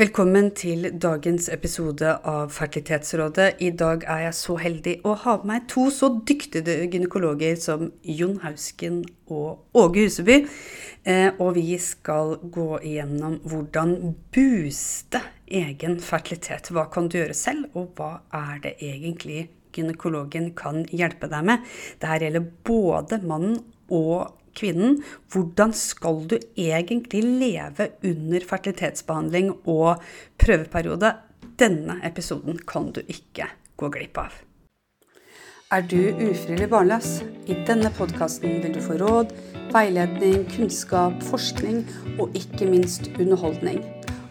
Velkommen til dagens episode av Fertilitetsrådet. I dag er jeg så heldig å ha med meg to så dyktige gynekologer som Jon Hausken og Åge Huseby. Eh, og vi skal gå igjennom hvordan booste egen fertilitet. Hva kan du gjøre selv, og hva er det egentlig gynekologen kan hjelpe deg med? Dette gjelder både mannen og kvinnen, hvordan skal du egentlig leve under fertilitetsbehandling og prøveperiode? Denne episoden kan du ikke gå glipp av. Er du ufrivillig barnløs? I denne podkasten vil du få råd, veiledning, kunnskap, forskning og ikke minst underholdning.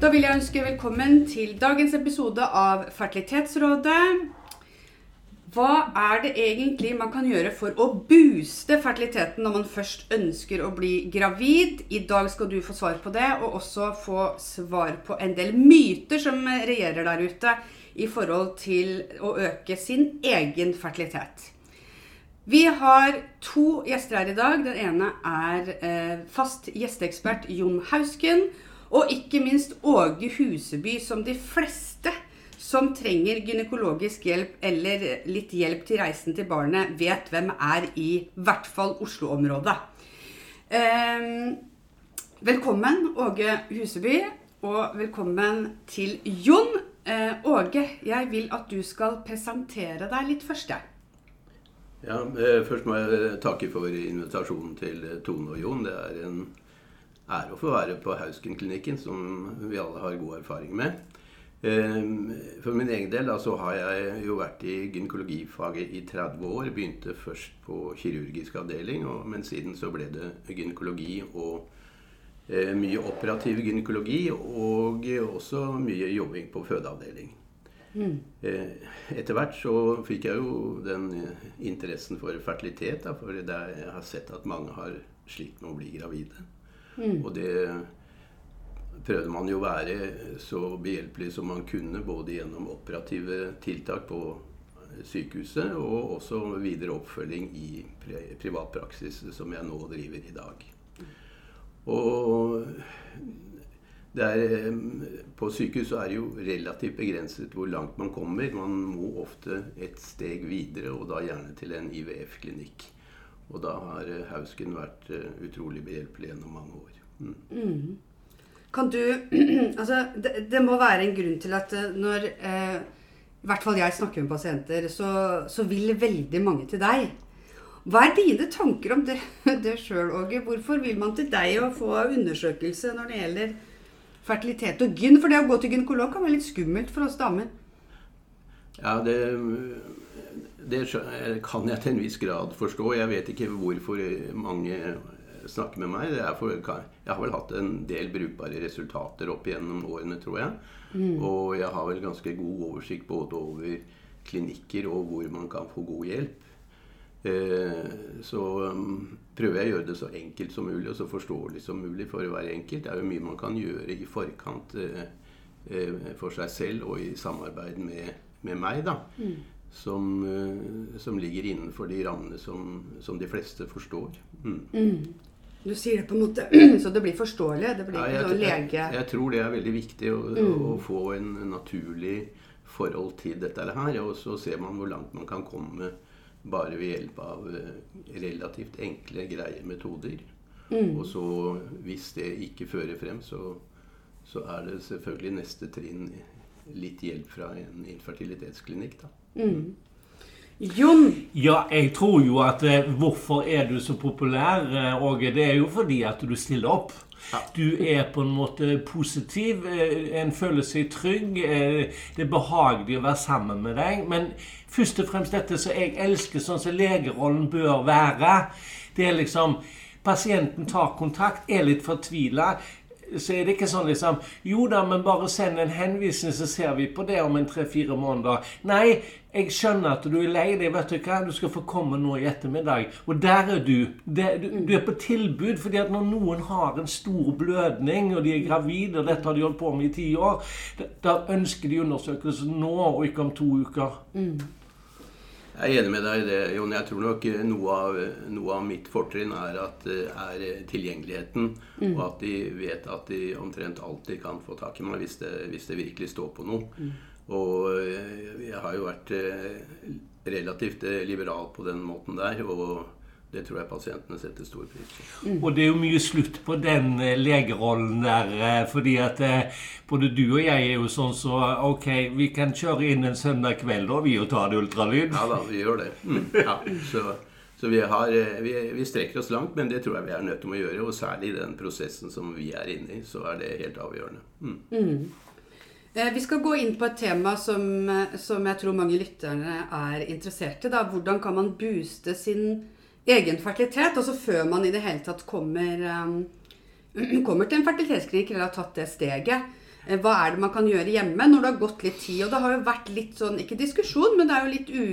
Da vil jeg ønske velkommen til dagens episode av Fertilitetsrådet. Hva er det egentlig man kan gjøre for å booste fertiliteten når man først ønsker å bli gravid? I dag skal du få svar på det, og også få svar på en del myter som regjerer der ute i forhold til å øke sin egen fertilitet. Vi har to gjester her i dag. Den ene er eh, fast gjesteekspert Jon Hausken. Og ikke minst Åge Huseby, som de fleste som trenger gynekologisk hjelp eller litt hjelp til reisen til barnet, vet hvem er i hvert fall Oslo-området. Eh, velkommen, Åge Huseby, og velkommen til Jon. Eh, Åge, jeg vil at du skal presentere deg litt først. Ja, eh, Først må jeg takke for invitasjonen til Tone og Jon. Det er en ære å få være på Hausken-klinikken, som vi alle har god erfaring med. Ehm, for min egen del så har jeg jo vært i gynekologifaget i 30 år. Begynte først på kirurgisk avdeling, men siden så ble det gynekologi og eh, mye operativ gynekologi. Og også mye jobbing på fødeavdeling. Mm. Eh, etter hvert så fikk jeg jo den interessen for fertilitet, da, for jeg har sett at mange har slitt med å bli gravide. Mm. Og det prøvde man jo å være så behjelpelig som man kunne, både gjennom operative tiltak på sykehuset og også videre oppfølging i privat praksis, som jeg nå driver i dag. Og er, på sykehus er det jo relativt begrenset hvor langt man kommer. Man må ofte et steg videre, og da gjerne til en IVF-klinikk. Og da har eh, Hausken vært eh, utrolig behjelpelig gjennom mange år. Mm. Mm. Kan du Altså, det, det, må være en grunn til at eh, når eh, i hvert fall jeg snakker med pasienter, så, så, vil veldig mange til deg. Hva er dine tanker om det, det sjøl, Åge? Hvorfor vil man til deg å få undersøkelse når det gjelder fertilitet og gyn? For det å gå til gynekolog kan være litt skummelt for oss damer. Ja, det det kan jeg til en viss grad forstå. Jeg vet ikke hvorfor mange snakker med meg. For, jeg har vel hatt en del brukbare resultater opp gjennom årene, tror jeg. Mm. Og jeg har vel ganske god oversikt både over klinikker og hvor man kan få god hjelp. Eh, så um, prøver jeg å gjøre det så enkelt som mulig og så forståelig som mulig for å være enkelt. Det er jo mye man kan gjøre i forkant eh, eh, for seg selv og i samarbeid med, med meg. da. Mm som, eh, som, ligger innenfor de rammene som, som de fleste forstår. Mm. Mm. Du sier det på en måte så det blir forståelig? Det blir ja, jeg, lege... Jeg, jeg, tror det er veldig viktig å, mm. å, få en naturlig forhold til dette her. Og så ser man hvor langt man kan komme bare ved hjelp av eh, relativt enkle, greie metoder. Mm. Og så hvis det ikke fører frem, så, så er det selvfølgelig neste trinn litt hjelp fra en infertilitetsklinikk. da. Mm. Jon? Ja, jeg tror jo at eh, Hvorfor er du så populær, eh, Åge? Det er jo fordi at du stiller opp. Du er på en måte positiv. Eh, en føler seg trygg. Det er behagelig å være sammen med deg. Men først og fremst dette som jeg elsker, sånn som legerollen bør være. Det er liksom Pasienten tar kontakt, er litt fortvila så er det ikke sånn liksom Jo da, men bare send en henvisning, så ser vi på det om en tre-fire måneder. Nei, jeg skjønner at du er lei deg. Vet du hva? Du skal få komme nå i ettermiddag. Og der er du. Du, du, er på tilbud. fordi at når noen har en stor blødning, og de er gravide, og dette har de holdt på med i ti år, da ønsker de undersøkelse nå og ikke om to uker. Mm. Jeg er enig med deg i det, Jon. Jeg tror nok noe av, noe av mitt fortrinn er, at, er tilgjengeligheten. Mm. Og at de vet at de omtrent alltid kan få tak i meg hvis det, hvis det virkelig står på noe. Mm. Og jeg har jo vært eh, relativt eh, liberal på den måten der. og det tror jeg pasientene setter stor pris på. Mm. Og det er jo mye slutt på den eh, legerollen der. Eh, fordi at eh, både du og jeg er jo sånn så Ok, vi kan kjøre inn en søndag kveld og vi og tar det ultralyd. Ja da, vi gjør det. Mm. Ja, så, så vi, har, vi, vi, strekker oss langt, men det tror jeg vi er nødt til å gjøre. Og særlig i den prosessen som vi er inne i, så er det helt avgjørende. Mm. mm. Vi skal gå inn på et tema som, som jeg tror mange lytterne er interessert i. Da. Hvordan kan man booste sin egen fertilitet, altså før man i det hele tatt kommer, um, kommer til en fertilitetsklinikk eller har tatt det steget. Eh, hva er det man kan gjøre hjemme når det har gått litt tid? Og det har jo vært litt sånn, ikke diskusjon, men det er jo litt u,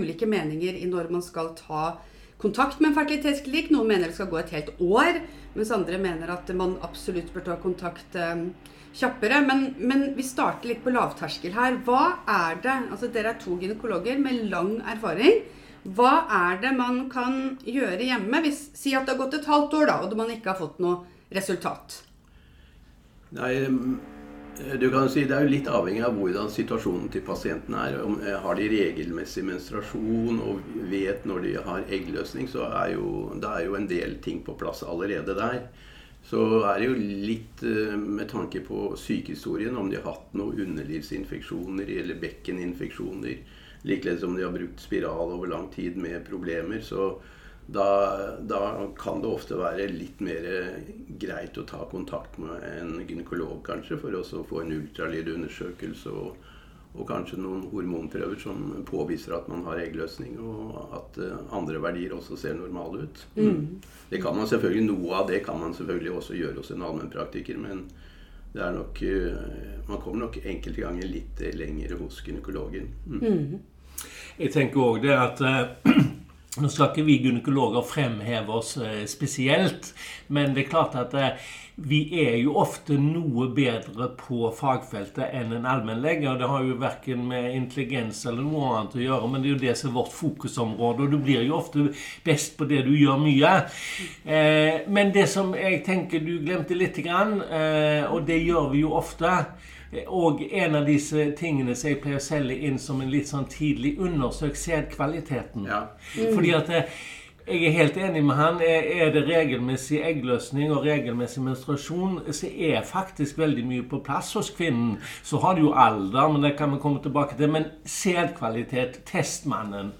ulike meninger i når man skal ta kontakt med en fertilitetsklinikk. Noen mener det skal gå et helt år, mens andre mener at man absolutt bør ta kontakt um, kjappere. Men, men, vi starter litt på lavterskel her. Hva er det Altså dere er to gynekologer med lang erfaring. Hva er det man kan gjøre hjemme? Hvis, si at det har gått et halvt år, da, og man ikke har fått noe resultat. Nei, du kan si Det er jo litt avhengig av hvordan situasjonen til pasienten er. Om, eh, har de regelmessig menstruasjon og vet når de har eggløsning, så er jo, det er jo en del ting på plass allerede der. Så er det jo litt eh, med tanke på sykehistorien, om de har hatt noen underlivsinfeksjoner eller bekkeninfeksjoner Likeledes om de har brukt spiral over lang tid med problemer. Så da, da, kan det ofte være litt mer greit å ta kontakt med en gynekolog, kanskje, for å få en ultralydundersøkelse og, og, kanskje noen hormonprøver som påviser at man har eggløsning, og at uh, andre verdier også ser normale ut. Mm. Det kan man selvfølgelig, Noe av det kan man selvfølgelig også gjøre hos en allmennpraktiker, men det er nok, uh, man kommer nok enkelte ganger litt lenger hos gynekologen. Mm. Mm. Jeg tenker òg det at eh, Nå skal ikke vi gynekologer fremheve oss eh, spesielt, men det er klart at eh, vi er jo ofte noe bedre på fagfeltet enn en allmennlege. Og det har jo verken med intelligens eller noe annet å gjøre, men det er jo det som er vårt fokusområde. Og du blir jo ofte best på det du gjør mye. men det som jeg tenker du glemte lite grann, og det gjør vi jo ofte og en av disse tingene som jeg pleier å selge inn som en litt sånn tidlig undersøk sædkvaliteten. Ja. Mm. Fordi at eh, jeg er helt enig med han. Er det regelmessig eggløsning og regelmessig menstruasjon, så er faktisk veldig mye på plass hos kvinnen. Så har du jo alder, men det kan vi komme tilbake til. Men sædkvalitet, testmannen.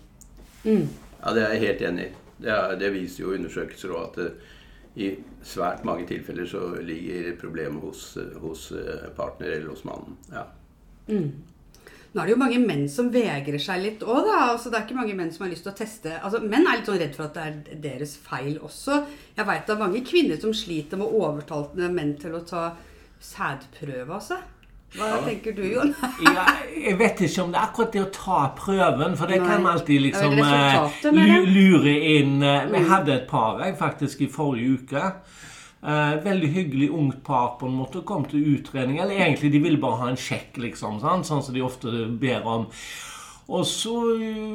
Mm. Ja, det er jeg helt enig i. Det, det, viser jo undersøkelser òg at eh, i svært mange tilfeller så ligger problemet hos, hos eh, partner eller hos mannen. Ja. Mm. Nå er det jo mange menn som vegrer seg litt òg, da. Altså, det er ikke mange menn som har lyst til å teste altså, Menn er litt sånn redd for at det er deres feil også. Jeg veit er mange kvinner som sliter med å overtale menn til å ta sædprøve, altså. Hva ja. tenker du, Jon? jeg vet ikke om det er akkurat det å ta prøven, for det Nei. kan man alltid liksom uh, lure inn. Vi mm. hadde et par jeg faktisk i forrige uke. Uh, veldig hyggelig ungt par på en måte kom til utredning. Eller egentlig de ville bare ha en sjekk, liksom, Sant? sånn som de ofte ber om. Og så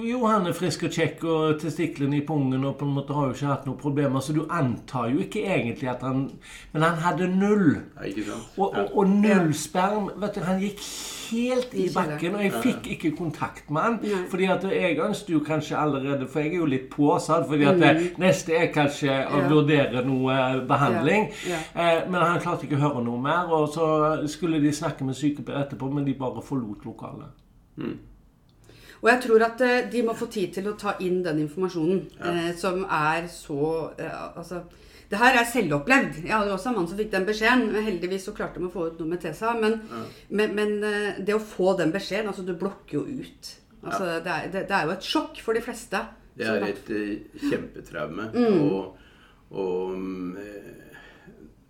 jo, han er frisk og kjekk og testiklene i pungen og på en måte har jo ikke hatt noen problemer. Så du antar jo ikke egentlig at han Men han hadde null. Ja, ikke sant? Og, og, og null sperm. vet du, Han gikk helt i bakken, og jeg fikk ikke kontakt med han. Ja. fordi at jeg ønsket jo kanskje allerede For jeg er jo litt påsatt. fordi at det mm. neste er kanskje å ja. vurdere noe behandling. Ja. Eh, men han klarte ikke å høre noe mer. Og så skulle de snakke med sykepleier etterpå, men de bare forlot lokalet. Mm. Og jeg tror at eh, de må få tid til å ta inn den informasjonen ja. eh, som er så eh, Altså det her er selvopplevd. Jeg hadde også en mann som fikk den beskjeden. Heldigvis så klarte de å få ut noe med Tesa. Men, ja. men, men, det å få den beskjeden altså Du blokker jo ut. Altså, ja. det, er, det, det, er, jo et sjokk for de fleste. Det er et uh, kjempetraume. Mm. Og, og um,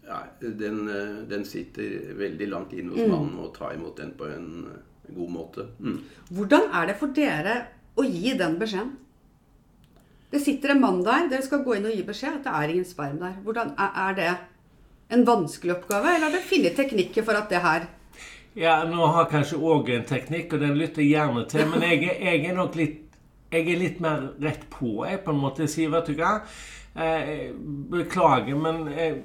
ja, den, den, sitter veldig langt inn hos mm. mannen og tar imot den på en god måte. Mm. Hvordan er det for dere å gi den beskjeden? Det sitter en mann der, dere skal gå inn og gi beskjed at det er ingen sperm der. Hvordan Er det en vanskelig oppgave, eller har dere funnet teknikker for at det her Ja, nå har kanskje Åge en teknikk, og den lytter jeg gjerne til, men jeg, jeg, er nok litt jeg er litt mer rett på, jeg, på en måte. Jeg sier, vet du hva eh, Beklager, men eh,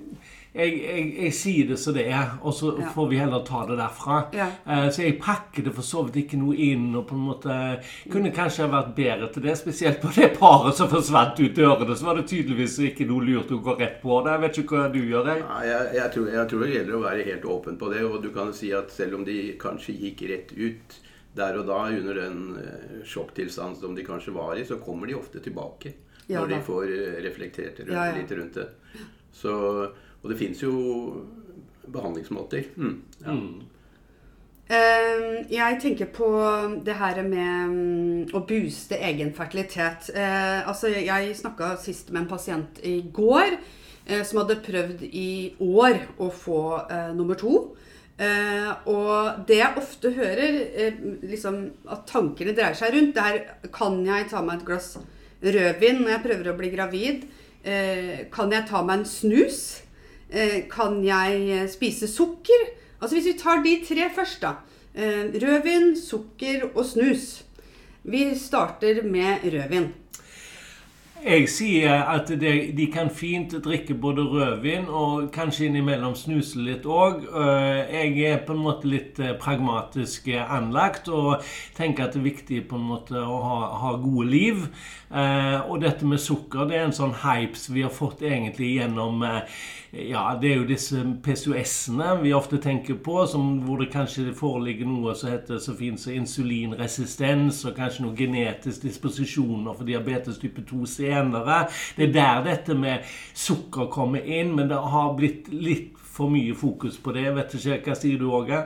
jeg, jeg, jeg, sier det som det er, og så ja. får vi heller ta det derfra. Ja. Uh, så jeg pakker det for så vidt ikke noe inn. og på en måte Kunne kanskje ha vært bedre til det. Spesielt på det paret som forsvant ut dørene. Så var det tydeligvis ikke noe lurt å gå rett på det. Jeg vet ikke hva du gjør. Jeg, ja, jeg, tror, jeg tror det gjelder å være helt åpen på det. Og du kan si at selv om de kanskje gikk rett ut der og da under den eh, sjokktilstanden som de kanskje var i, så kommer de ofte tilbake. når de får eh, reflektert litt rundt det. Så og det fins jo behandlingsmåter. Mm, ja. mm. Uh, jeg tenker på det her med um, å booste egen fertilitet. Uh, altså, jeg snakka sist med en pasient i går uh, som hadde prøvd i år å få nummer to. og det jeg ofte hører, liksom, at tankene dreier seg rundt, det er Kan jeg ta meg et glass rødvin når jeg prøver å bli gravid? kan jeg ta meg en snus? Eh, kan jeg eh, spise sukker? Altså Hvis vi tar de tre først, da. Eh, rødvin, sukker og snus. Vi starter med rødvin. Jeg sier at de, de kan fint drikke både rødvin og kanskje innimellom snuse litt òg. Jeg er på en måte litt pragmatisk anlagt og tenker at det er viktig på en måte å ha, ha gode liv. Og dette med sukker det er en sånn hype vi har fått egentlig gjennom ja, det er jo disse PCOS-ene vi ofte tenker på, som, hvor det kanskje foreligger noe som heter så fint som insulinresistens, og kanskje noen genetisk disposisjoner for diabetes type 2 senere. Det er der dette med sukker kommer inn, men det har blitt litt for mye fokus på det. Vet ikke, Hva sier du, Åge?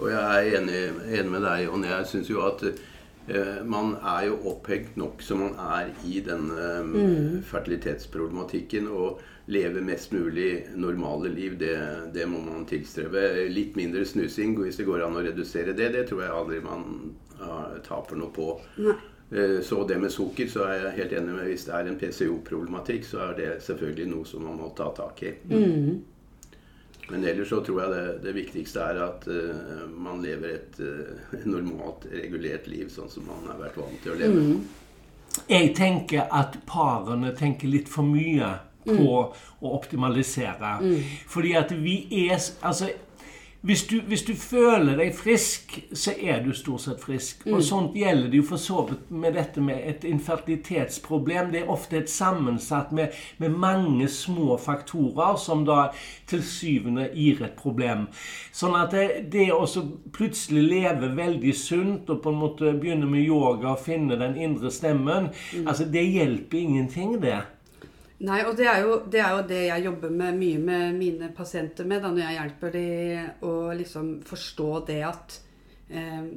Og jeg er enig, enig med deg, Jon. Jeg syns jo at eh, man er jo opphengt nok som man er i denne mm. fertilitetsproblematikken. og leve mest mulig normale liv, det, det, må man tilstrebe. Litt mindre snusing, hvis det går an å redusere det, det tror jeg aldri man uh, taper noe på. Nei. Eh, så det med sukker, så er jeg helt enig med hvis det er en PCO-problematikk, så er det selvfølgelig noe som man må ta tak i. Mm. Men ellers så tror jeg det, det viktigste er at uh, man lever et uh, normalt, regulert liv, sånn som man har vært vant til å leve. Mm. Jeg tenker at parene tenker litt for mye på mm. å optimalisere. Mm. Fordi at vi er Altså hvis du, hvis du, føler deg frisk, så er du stort sett frisk. Mm. Og sånt gjelder det jo for så vidt med dette med et infertilitetsproblem. Det er ofte et sammensatt med, med, mange små faktorer som da til syvende gir et problem. Sånn at det, det å plutselig leve veldig sunt og på en måte begynne med yoga og finne den indre stemmen, mm. altså det hjelper ingenting, det. Nei, og det er, jo, det er, jo, det jeg jobber med mye med mine pasienter med, da, når jeg hjelper dem å liksom forstå det at eh,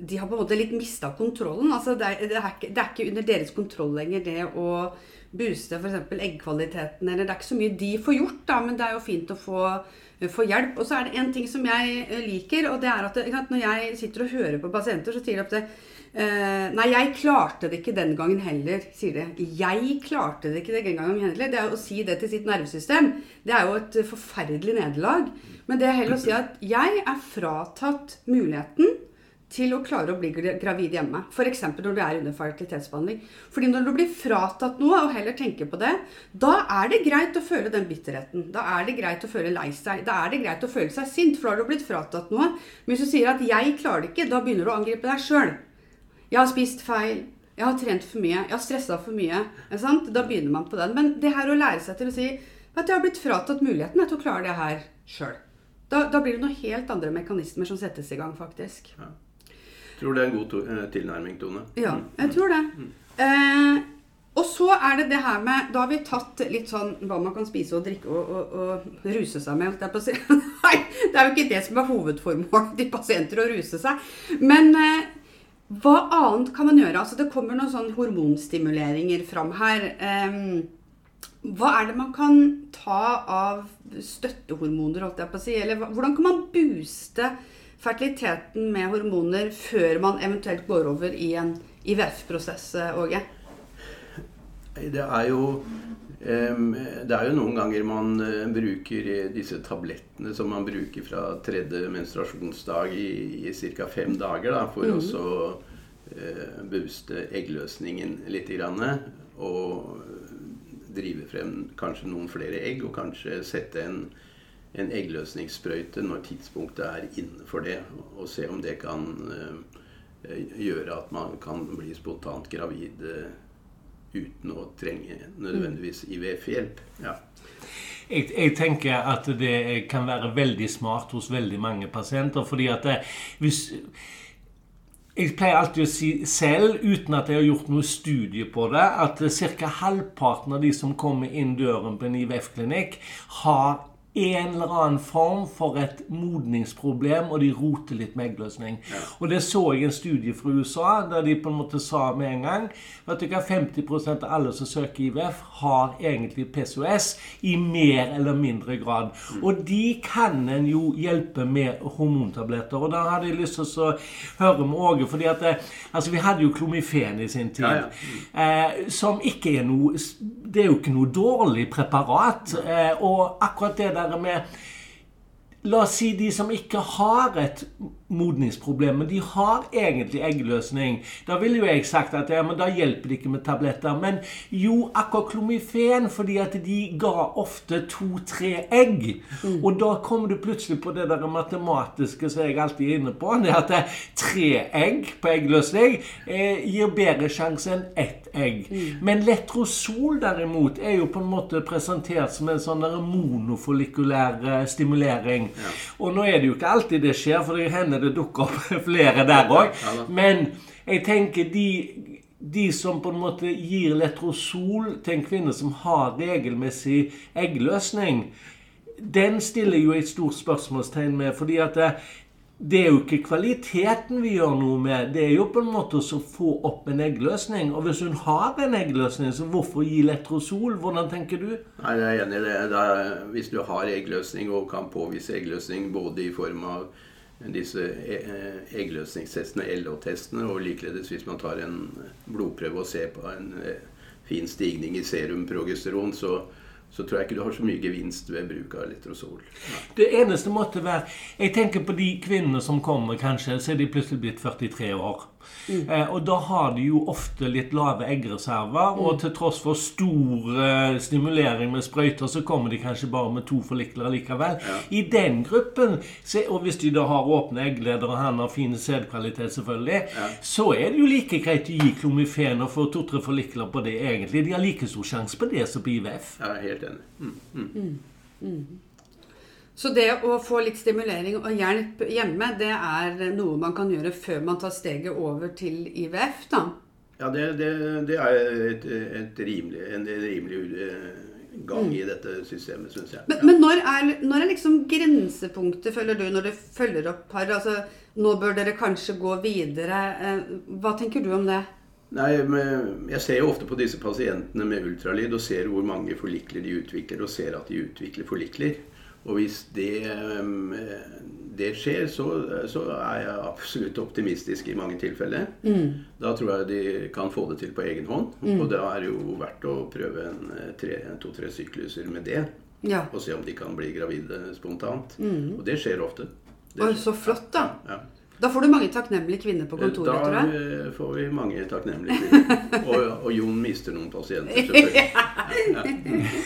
de har på en måte litt mista kontrollen. Altså, det, er, det, er ikke, det, er, ikke, under deres kontroll lenger, det å booste f.eks. eggkvaliteten. Eller det er ikke så mye de får gjort, da, men det er jo fint å få, få hjelp. Og så er det en ting som jeg liker, og det er at når jeg sitter og hører på pasienter, så sier de ofte Uh, nei, jeg klarte det ikke den gangen heller, sier det. Jeg klarte det ikke den gangen heller. Det er Å si det til sitt nervesystem, det er jo et forferdelig nederlag. Men det er heller å si at jeg er fratatt muligheten til å klare å bli gravid hjemme. F.eks. når du er under fertilitetsbehandling. Fordi når du blir fratatt noe, og heller tenker på det, da er det greit å føle den bitterheten. Da er det greit å føle lei seg. Da er det greit å føle seg sint, for da har du blitt fratatt noe. Men hvis du sier at 'jeg klarer det ikke', da begynner du å angripe deg sjøl. Jeg har spist feil. Jeg har trent for mye. Jeg har stressa for mye. Da begynner man på den. Men det her å lære seg til å si at jeg har blitt fratatt muligheten til å klare det her sjøl. Da, da, blir det noen helt andre mekanismer som settes i gang, faktisk. Ja. Tror det er en god to eh, tilnærming, Tone. Ja, jeg tror det. Mm. Eh, og så er det det her med Da har vi tatt litt sånn hva man kan spise og drikke og, og, og ruse seg med. Nei, det er jo ikke det som er hovedformålet til pasienter, å ruse seg. Men eh, hva annet kan man gjøre? Altså, det kommer noen sånn hormonstimuleringer fram her. Um, hva er det man kan ta av støttehormoner, holdt jeg på å si? Eller hvordan kan man booste fertiliteten med hormoner før man eventuelt går over i en IVF-prosess, Åge? Det er jo det er jo noen ganger man eh, bruker disse tablettene som man bruker fra tredje menstruasjonsdag i, i ca. fem dager da, for mm. å eh, booste eggløsningen litt. Grann, og drive frem kanskje noen flere egg, og kanskje sette en, en eggløsningssprøyte når tidspunktet er inne for det. Og se om det kan eh, gjøre at man kan bli spontant gravid. Eh, uten å trenge nødvendigvis IVF-hjelp. Ja. Jeg, jeg, tenker at det kan være veldig smart hos veldig mange pasienter. fordi at det, hvis jeg pleier alltid å si selv, uten at jeg har gjort noe studie på det, at ca. halvparten av de som kommer inn døren på en IVF-klinikk, har en eller annen form for et modningsproblem, og de roter litt med eggløsning. Og det så jeg i en studie fra USA, der de på en måte sa med en gang at du hva, 50% av alle som søker IVF, har egentlig PCOS i mer eller mindre grad. Mm. Og de kan en jo hjelpe med hormontabletter. Og da hadde jeg lyst til å høre med Åge, fordi at det, eh, altså vi hadde jo klomifen i sin tid, ja, ja. Mm. Eh, som ikke er noe Det er jo ikke noe dårlig preparat. Eh, og akkurat det der der med. La oss si de som ikke har et modningsproblem, men de har egentlig eggløsning. Da ville jo jeg sagt at ja, men da hjelper det ikke med tabletter. Men jo, akaklomifen, fordi at de ga ofte to-tre egg. Mm. Og da kommer du plutselig på det der matematiske som jeg alltid er inne på. Det at tre egg på eggløsning eh, gir bedre sjanse enn ett egg. Mm. Men letrosol derimot er jo på en måte presentert som en sånn monofollikulær eh, stimulering. Ja. Og nå er det jo ikke alltid det skjer, for det hender det dukker opp flere der òg. Men jeg tenker de, de som på en måte gir letrosol til en kvinne som har regelmessig eggløsning, den stiller jo et stort spørsmålstegn med. fordi at det, det er jo ikke kvaliteten vi gjør noe med. Det er jo på en måte å få opp en eggløsning. Og hvis hun har en eggløsning, så hvorfor gi letrosol? Hvordan tenker du? Nei, Jeg er enig i det. det er, hvis du har eggløsning og kan påvise eggløsning både i form av disse e, eggløsningstestene, LO-testene, og likeledes hvis man tar en blodprøve og ser på en fin stigning i serumprogesteron, så så tror jeg ikke du har så mye gevinst ved bruk av letrosol. Ja. Det eneste måtte være Jeg tenker på de kvinnene som kommer, kanskje, så er de plutselig blitt 43 år. Mm. Eh, og da har de jo ofte litt lave eggreserver, mm. og til tross for stor eh, stimulering med sprøyter, så kommer de kanskje bare med to forlikler likevel. Ja. I den gruppen, se, og hvis de da har åpne eggleder, og han har fin sædkvalitet, selvfølgelig, ja. så er det jo like greit å gi klomifen og få to-tre forlikler på det, egentlig. De har like stor sjanse på det som på IVF. Jeg er helt enig. Mm. Så det å få litt stimulering og hjelp hjemme, det er noe man kan gjøre før man tar steget over til IVF, da? Ja, det, det, det er et, et rimelig, en rimelig eh, gang mm. i dette systemet, syns jeg. Men, ja. men når, er, når, er, liksom grensepunktet, føler du, når du følger opp par? Altså, nå bør dere kanskje gå videre. Eh, hva tenker du om det? Nei, Jeg ser jo ofte på disse pasientene med ultralyd og ser hvor mange forlikler de utvikler, og ser at de utvikler forlikler. Og hvis det, det skjer, så, så, er jeg absolutt optimistisk i mange tilfeller. Mm. Da tror jeg de kan få det til på egen hånd. Mm. Og da er det jo verdt å prøve to-tre sykluser med det. Ja. Og se om de kan bli gravide spontant. Mm. Og det skjer ofte. Det skjer. så flott, da. Ja. Da får du mange takknemlige kvinner på kontoret, da tror jeg. Da får vi mange takknemlige kvinner. Og, og Jon mister noen pasienter, selvfølgelig. Ja.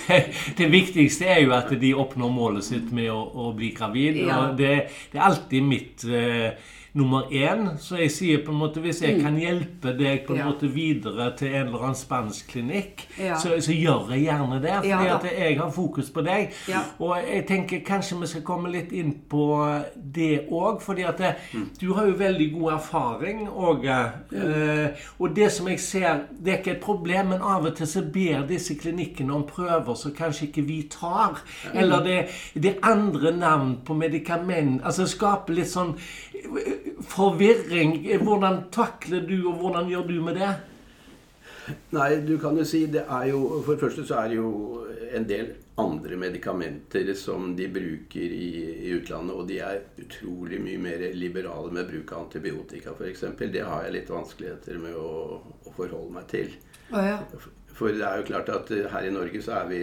Det viktigste er jo at de oppnår målet sitt med å, å bli gravid. Ja. Og det, det, er alltid mitt eh, nummer én. Så jeg sier på en måte hvis jeg mm. kan hjelpe deg på en ja. måte videre til en eller annen spansk klinikk, ja. så, så, gjør jeg gjerne det. Fordi ja, jeg har fokus på deg. Og jeg tenker kanskje vi skal komme litt inn på det òg. fordi at det, mm. du har jo veldig god erfaring, Åge. Mm. Eh, og det som jeg ser, det er ikke et problem, men av og til så ber disse klinikkene om prøver som kanskje ikke vi tar. Eller det, det andre navn på medikament. Altså skaper litt sånn forvirring. Hvordan takler du, og hvordan gjør du med det? Nei, du kan jo si det er jo For det første så er det jo en del andre medikamenter som de bruker i, i utlandet, og de er utrolig mye mer liberale med bruk av antibiotika f.eks. Det har jeg litt vanskeligheter med å, å forholde meg til. Å ja. For det er jo klart at eh, her i Norge så er vi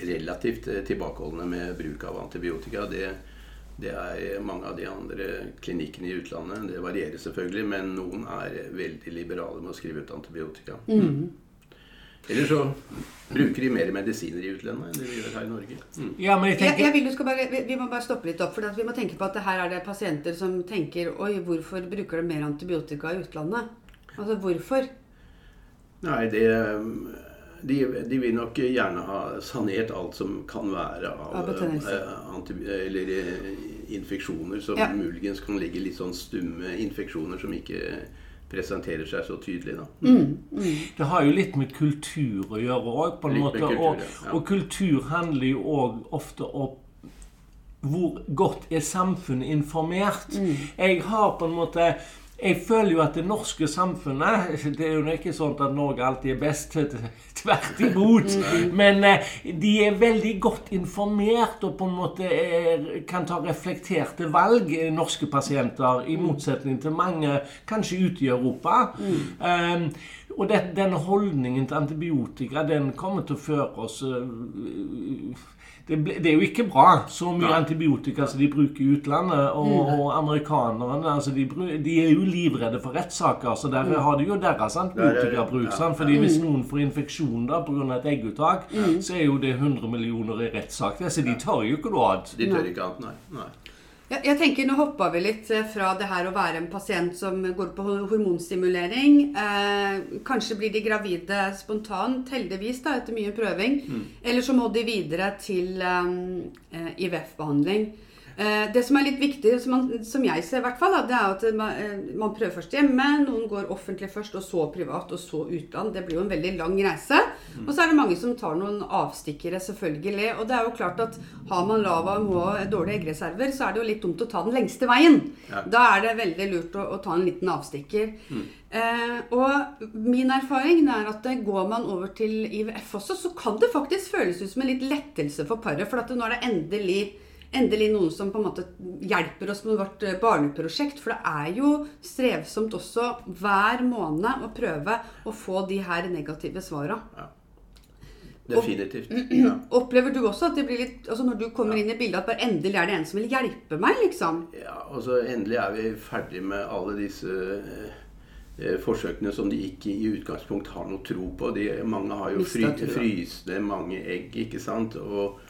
relativt eh, tilbakeholdne med bruk av antibiotika. Det, det er mange av de andre klinikkene i utlandet. Det varierer selvfølgelig, men noen er veldig liberale med å skrive ut antibiotika. Eller så bruker de mer medisiner i utlandet enn det vi gjør her i Norge. Mm. Ja, men jeg Jeg, tenker jeg vil du skal bare, vi- vi må bare stoppe litt opp, for at vi må tenke på at det her er det pasienter som tenker Oi, hvorfor bruker de mer antibiotika i utlandet? Altså hvorfor? Nei, det de, de vil nok gjerne ha sanert alt som kan være av, eh, eller eh, infeksjoner som Ja. muligens kan ligge litt sånn stumme infeksjoner som ikke presenterer seg så tydelig. Da. Mm. Det har jo litt med kultur å gjøre òg, på en Litt måte. kultur, og. Ja. og kultur handler jo òg ofte om hvor godt er samfunnet informert. Mm. Jeg har på en måte jeg føler jo at det norske samfunnet Det er jo ikke sånn at Norge alltid er best. Tvert imot. Mm. Men eh, de er veldig godt informert og på en måte er, kan ta reflekterte valg, eh, norske pasienter, i motsetning til mange kanskje ute i Europa. Um, og det, den holdningen til antibiotika den kommer til å føre oss det, ble, det er jo ikke bra, så mye Nei. antibiotika som de bruker i utlandet. Og, og amerikanerne altså de, de er jo livredde for rettssaker, så der har de jo deres antibiotikabruk. Ja, ja. Fordi hvis noen får infeksjon da pga. et egguttak, så er jo det 100 millioner i rettssak. Så de tør jo ikke noe av. De tør ikke annet, nei. nei. Jeg, jeg tenker Nå hoppa vi litt eh, fra det her å være en pasient som går på hormonstimulering. Eh, kanskje blir de gravide spontant, heldigvis, da, etter mye prøving. Eller så må de videre til eh, IVF-behandling. Eh, det som er litt viktig, som, man, som jeg ser, i hvert fall, det er at man, eh, man prøver først hjemme. Noen går offentlig først, og så privat, og så utland. Det blir jo en veldig lang reise. Og så er det mange som tar noen avstikkere, selvfølgelig. Og det er jo klart at har man lav AMH og dårlige eggreserver, så er det jo litt dumt å ta den lengste veien. Ja. Da er det veldig lurt å, å ta en liten avstikker. Eh, og min erfaring er at eh, går man over til IVF også, så kan det faktisk føles ut som en litt lettelse for paret. For at nå er det endelig, endelig noen som på en måte hjelper oss med vårt eh, barneprosjekt. For det er jo strevsomt også hver måned å prøve å få de her negative svara. Definitivt. Ja. Opplever du også at det blir litt altså når du kommer inn i bildet, at bare endelig er det en som vil hjelpe meg, liksom? Ja, og så endelig er vi ferdig med alle disse eh, eh, forsøkene som de ikke i utgangspunkt har noe tro på. De, mange har jo fry, Mistet mange egg, ikke sant. Og,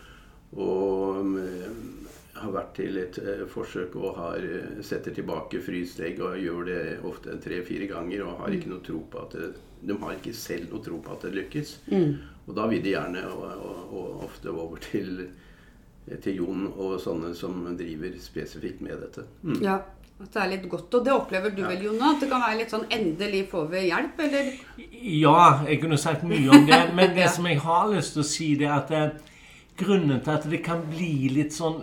og mm, har vært til et eh, forsøk og har, eh, setter tilbake fryseegg og gjør det ofte tre-fire ganger og har ikke noe tro på at det, De har ikke selv noe tro på at det lykkes. Og da vil de gjerne og, og, og ofte over til til Jon og sånne som driver spesifikt med dette. Mm. Ja, at det er litt godt. Og det opplever du Ja. vel, Jona? At det kan være litt sånn endelig får vi hjelp, eller? Ja, jeg kunne sagt mye om det, men det Ja. som jeg har lyst til å si, det er at eh, grunnen til at det kan bli litt sånn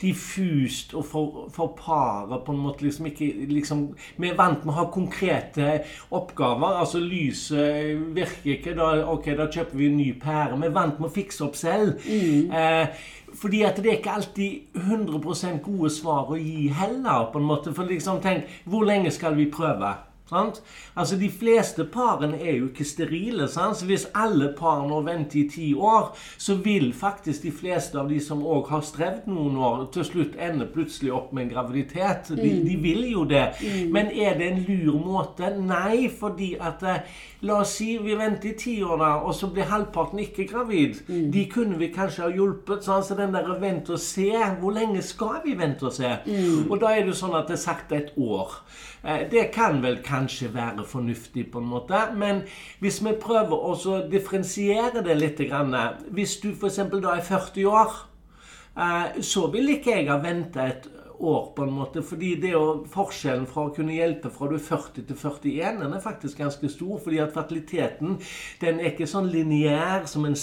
diffust og for, for paret på en måte liksom ikke liksom, Vi er vant med å ha konkrete oppgaver. Altså lyset virker ikke, da, ok, da kjøper vi en ny pære. Vi er vant med å fikse opp selv. Eh, fordi at det er ikke alltid 100% gode svar å gi heller. på en måte, For liksom, tenk, hvor lenge skal vi prøve? Sant? Altså De fleste parene er jo ikke sterile. Sant? Så Hvis alle par nå venter i ti år, så vil faktisk de fleste av de som òg har strevd noen år, til slutt ende plutselig opp med en graviditet. De, de vil jo det. Men er det en lur måte? Nei, fordi at eh, La oss si vi venter i ti år, da, og så blir halvparten ikke gravid. De kunne vi kanskje ha hjulpet. Sant? så den der vente og se Hvor lenge skal vi vente og se? Og da er det jo sånn at det er sagt et år. Eh, Det kan vel kanskje være fornuftig, på en måte. Men hvis vi prøver å differensiere det litt Hvis du f.eks. da er 40 år, eh, så vil ikke jeg ha venta et år, på en måte. Fordi det å, forskjellen fra å kunne hjelpe fra du er 40 til 41, den er faktisk ganske stor. Fordi at fertiliteten den er ikke sånn lineær som en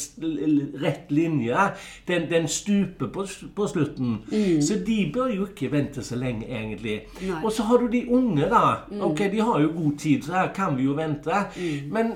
rett linje. Den, den stuper på, på slutten. Så de bør jo ikke vente så lenge, egentlig. Nei. Og så har du de unge, da. Ok, De har jo god tid, så her kan vi jo vente. Men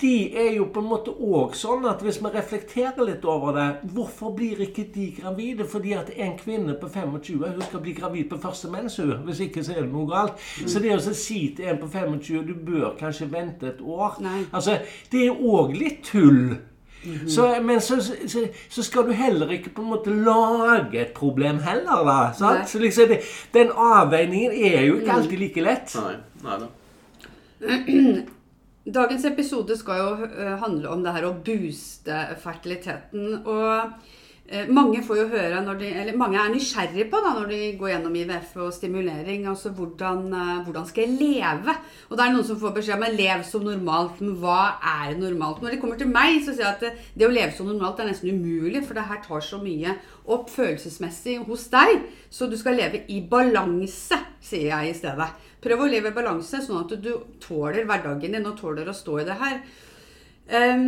de er jo på en måte òg sånn at hvis vi reflekterer litt over det Hvorfor blir ikke de gravide? Fordi at en kvinne på 25 hun skal bli gravid på første mens, hun. Hvis ikke så er det noe galt. Mm. Så det å si til en på 25 du bør kanskje vente et år Nei. altså, Det er òg litt tull. Mm -hmm. så, men så, så, så, skal du heller ikke på en måte lage et problem heller, da. Sant? Så liksom det, Den avveiningen er jo ikke alltid like lett. Nei, nei da. Dagens episode skal jo eh, handle om det her å booste fertiliteten. Og eh, mange får jo høre de, eller mange er nysgjerrige på da, når de går gjennom IVF og stimulering. altså hvordan, eh, hvordan, skal jeg leve? Og det er noen som får beskjed om å leve som normalt. Men hva er normalt? Når de kommer til meg, så sier jeg at det, det å leve som normalt er nesten umulig. For det her tar så mye opp følelsesmessig hos deg. Så du skal leve i balanse, sier jeg i stedet. Prøv å leve i balanse, sånn at du tåler hverdagen din og tåler å stå i det her. Um,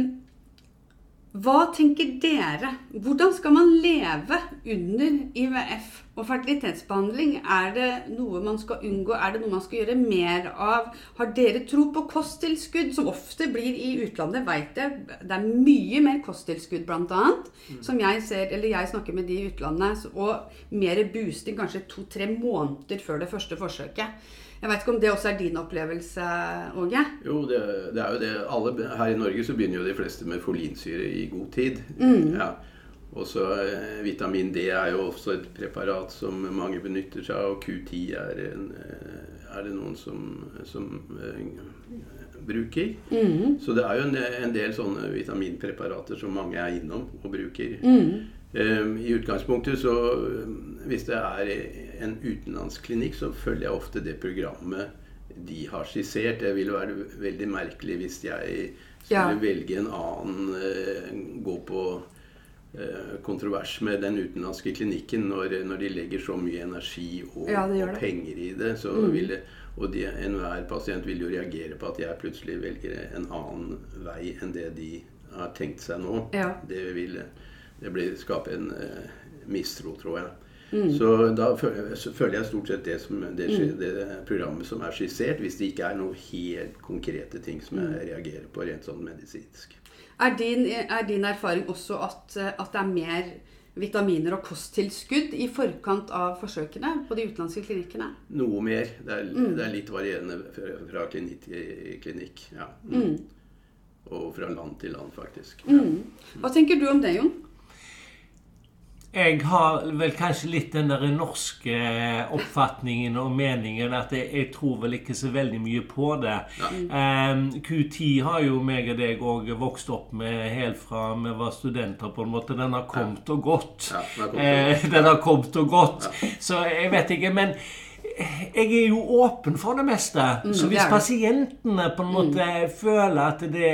hva tenker dere? Hvordan skal man leve under IVF og fertilitetsbehandling? Er det noe man skal unngå? Er det noe man skal gjøre mer av? Har dere tro på kosttilskudd, som ofte blir i utlandet? Vet jeg. Det er mye mer kosttilskudd, bl.a. Mm. Som jeg ser, eller jeg snakker med de i utlandet. Og mer boosting kanskje to-tre måneder før det første forsøket. Jeg vet ikke om det også er din opplevelse, Åge? Jo, det, det, er jo det. Alle, her i Norge så begynner jo de fleste med folinsyre i god tid. Mm. Ja. Og så eh, Vitamin D er jo også et preparat som mange benytter seg av. Og Q10 er, en, eh, er det noen som, som uh, bruker. Mm. Så det er jo en, en, del sånne vitaminpreparater som mange er innom og bruker. Mm. Um, I utgangspunktet så Hvis det er en utenlandsk klinikk, så følger jeg ofte det programmet de har skissert. Det ville være veldig merkelig hvis jeg skulle ja. velge en annen uh, Gå på uh, kontrovers med den utenlandske klinikken når, når, de legger så mye energi og, ja, og penger i det. Så mm. det og enhver pasient vil jo reagere på at jeg plutselig velger en annen vei enn det de har tenkt seg nå. Ja. Det vil det blir skape en uh, mistro, tror jeg. Mm. Så da føler jeg stort sett det, som, det, mm. det, programmet som er skissert, hvis det ikke er noen helt konkrete ting som jeg mm. reagerer på rent sånn medisinsk. Er din, er din erfaring også at, at, det er mer vitaminer og kosttilskudd i forkant av forsøkene på de utenlandske klinikkene? Noe mer. Det er, mm. det er litt varierende fra, fra klinikk til klinikk. Ja. Mm. Og fra land til land, faktisk. Ja. Hva tenker du om det, Jon? Jeg har vel kanskje litt den der norske oppfatningen og meningen at jeg, jeg tror vel ikke så veldig mye på det. Ja. Um, Q10 har jo meg og deg òg vokst opp med helt fra vi var studenter, på en måte. Den har kommet og gått. Ja, den, har uh, den har kommet og gått. Så jeg vet ikke. Men jeg er jo åpen for det meste. Mm, så hvis pasientene på en mm. måte mm. føler at det,